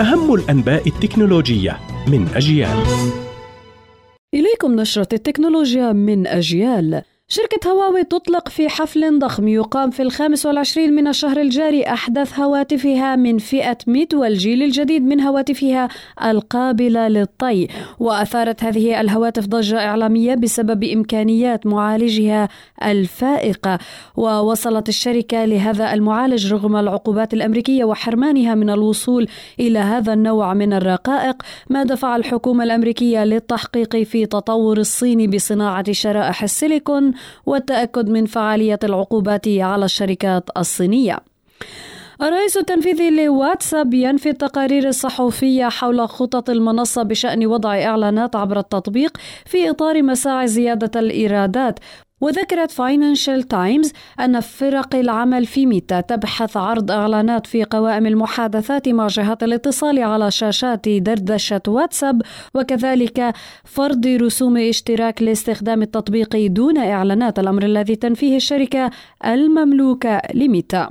أهم الأنباء التكنولوجية من أجيال. إليكم نشرة التكنولوجيا من أجيال. شركة هواوي تطلق في حفل ضخم يقام في الخامس والعشرين من الشهر الجاري أحدث هواتفها من فئة ميت والجيل الجديد من هواتفها القابلة للطي. وأثارت هذه الهواتف ضجة إعلامية بسبب إمكانيات معالجها الفائقة. ووصلت الشركة لهذا المعالج رغم العقوبات الأمريكية وحرمانها من الوصول إلى هذا النوع من الرقائق ما دفع الحكومة الأمريكية للتحقيق في تطور الصين بصناعة شرائح السيليكون والتأكد من فعالية العقوبات على الشركات الصينية. الرئيس التنفيذي لواتساب ينفي التقارير الصحفية حول خطط المنصة بشأن وضع إعلانات عبر التطبيق في إطار مساعي زيادة الإيرادات وذكرت فاينانشال تايمز أن فرق العمل في ميتا تبحث عرض إعلانات في قوائم المحادثات مع جهات الاتصال على شاشات دردشة واتساب وكذلك فرض رسوم اشتراك لاستخدام التطبيق دون إعلانات الأمر الذي تنفيه الشركة المملوكة لميتا.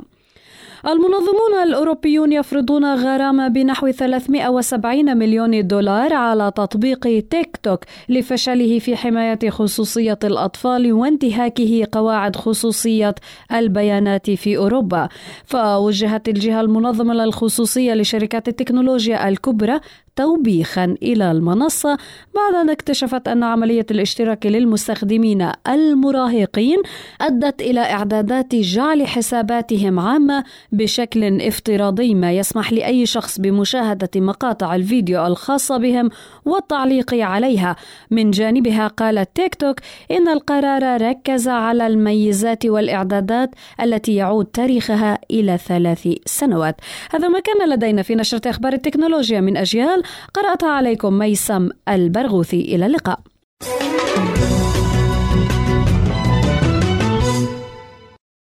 المنظمون الأوروبيون يفرضون غرامة بنحو 370 مليون دولار على تطبيق تيك توك لفشله في حماية خصوصية الأطفال وانتهاكه قواعد خصوصية البيانات في أوروبا. فوجهت الجهة المنظمة للخصوصية لشركات التكنولوجيا الكبرى توبيخا إلى المنصة بعد أن اكتشفت أن عملية الاشتراك للمستخدمين المراهقين أدت إلى إعدادات جعل حساباتهم عامة بشكل افتراضي ما يسمح لأي شخص بمشاهدة مقاطع الفيديو الخاصة بهم والتعليق عليها. من جانبها قالت تيك توك إن القرار ركز على الميزات والإعدادات التي يعود تاريخها إلى ثلاث سنوات. هذا ما كان لدينا في نشرة أخبار التكنولوجيا من أجيال قرأتها عليكم ميسم البرغوثي. إلى اللقاء.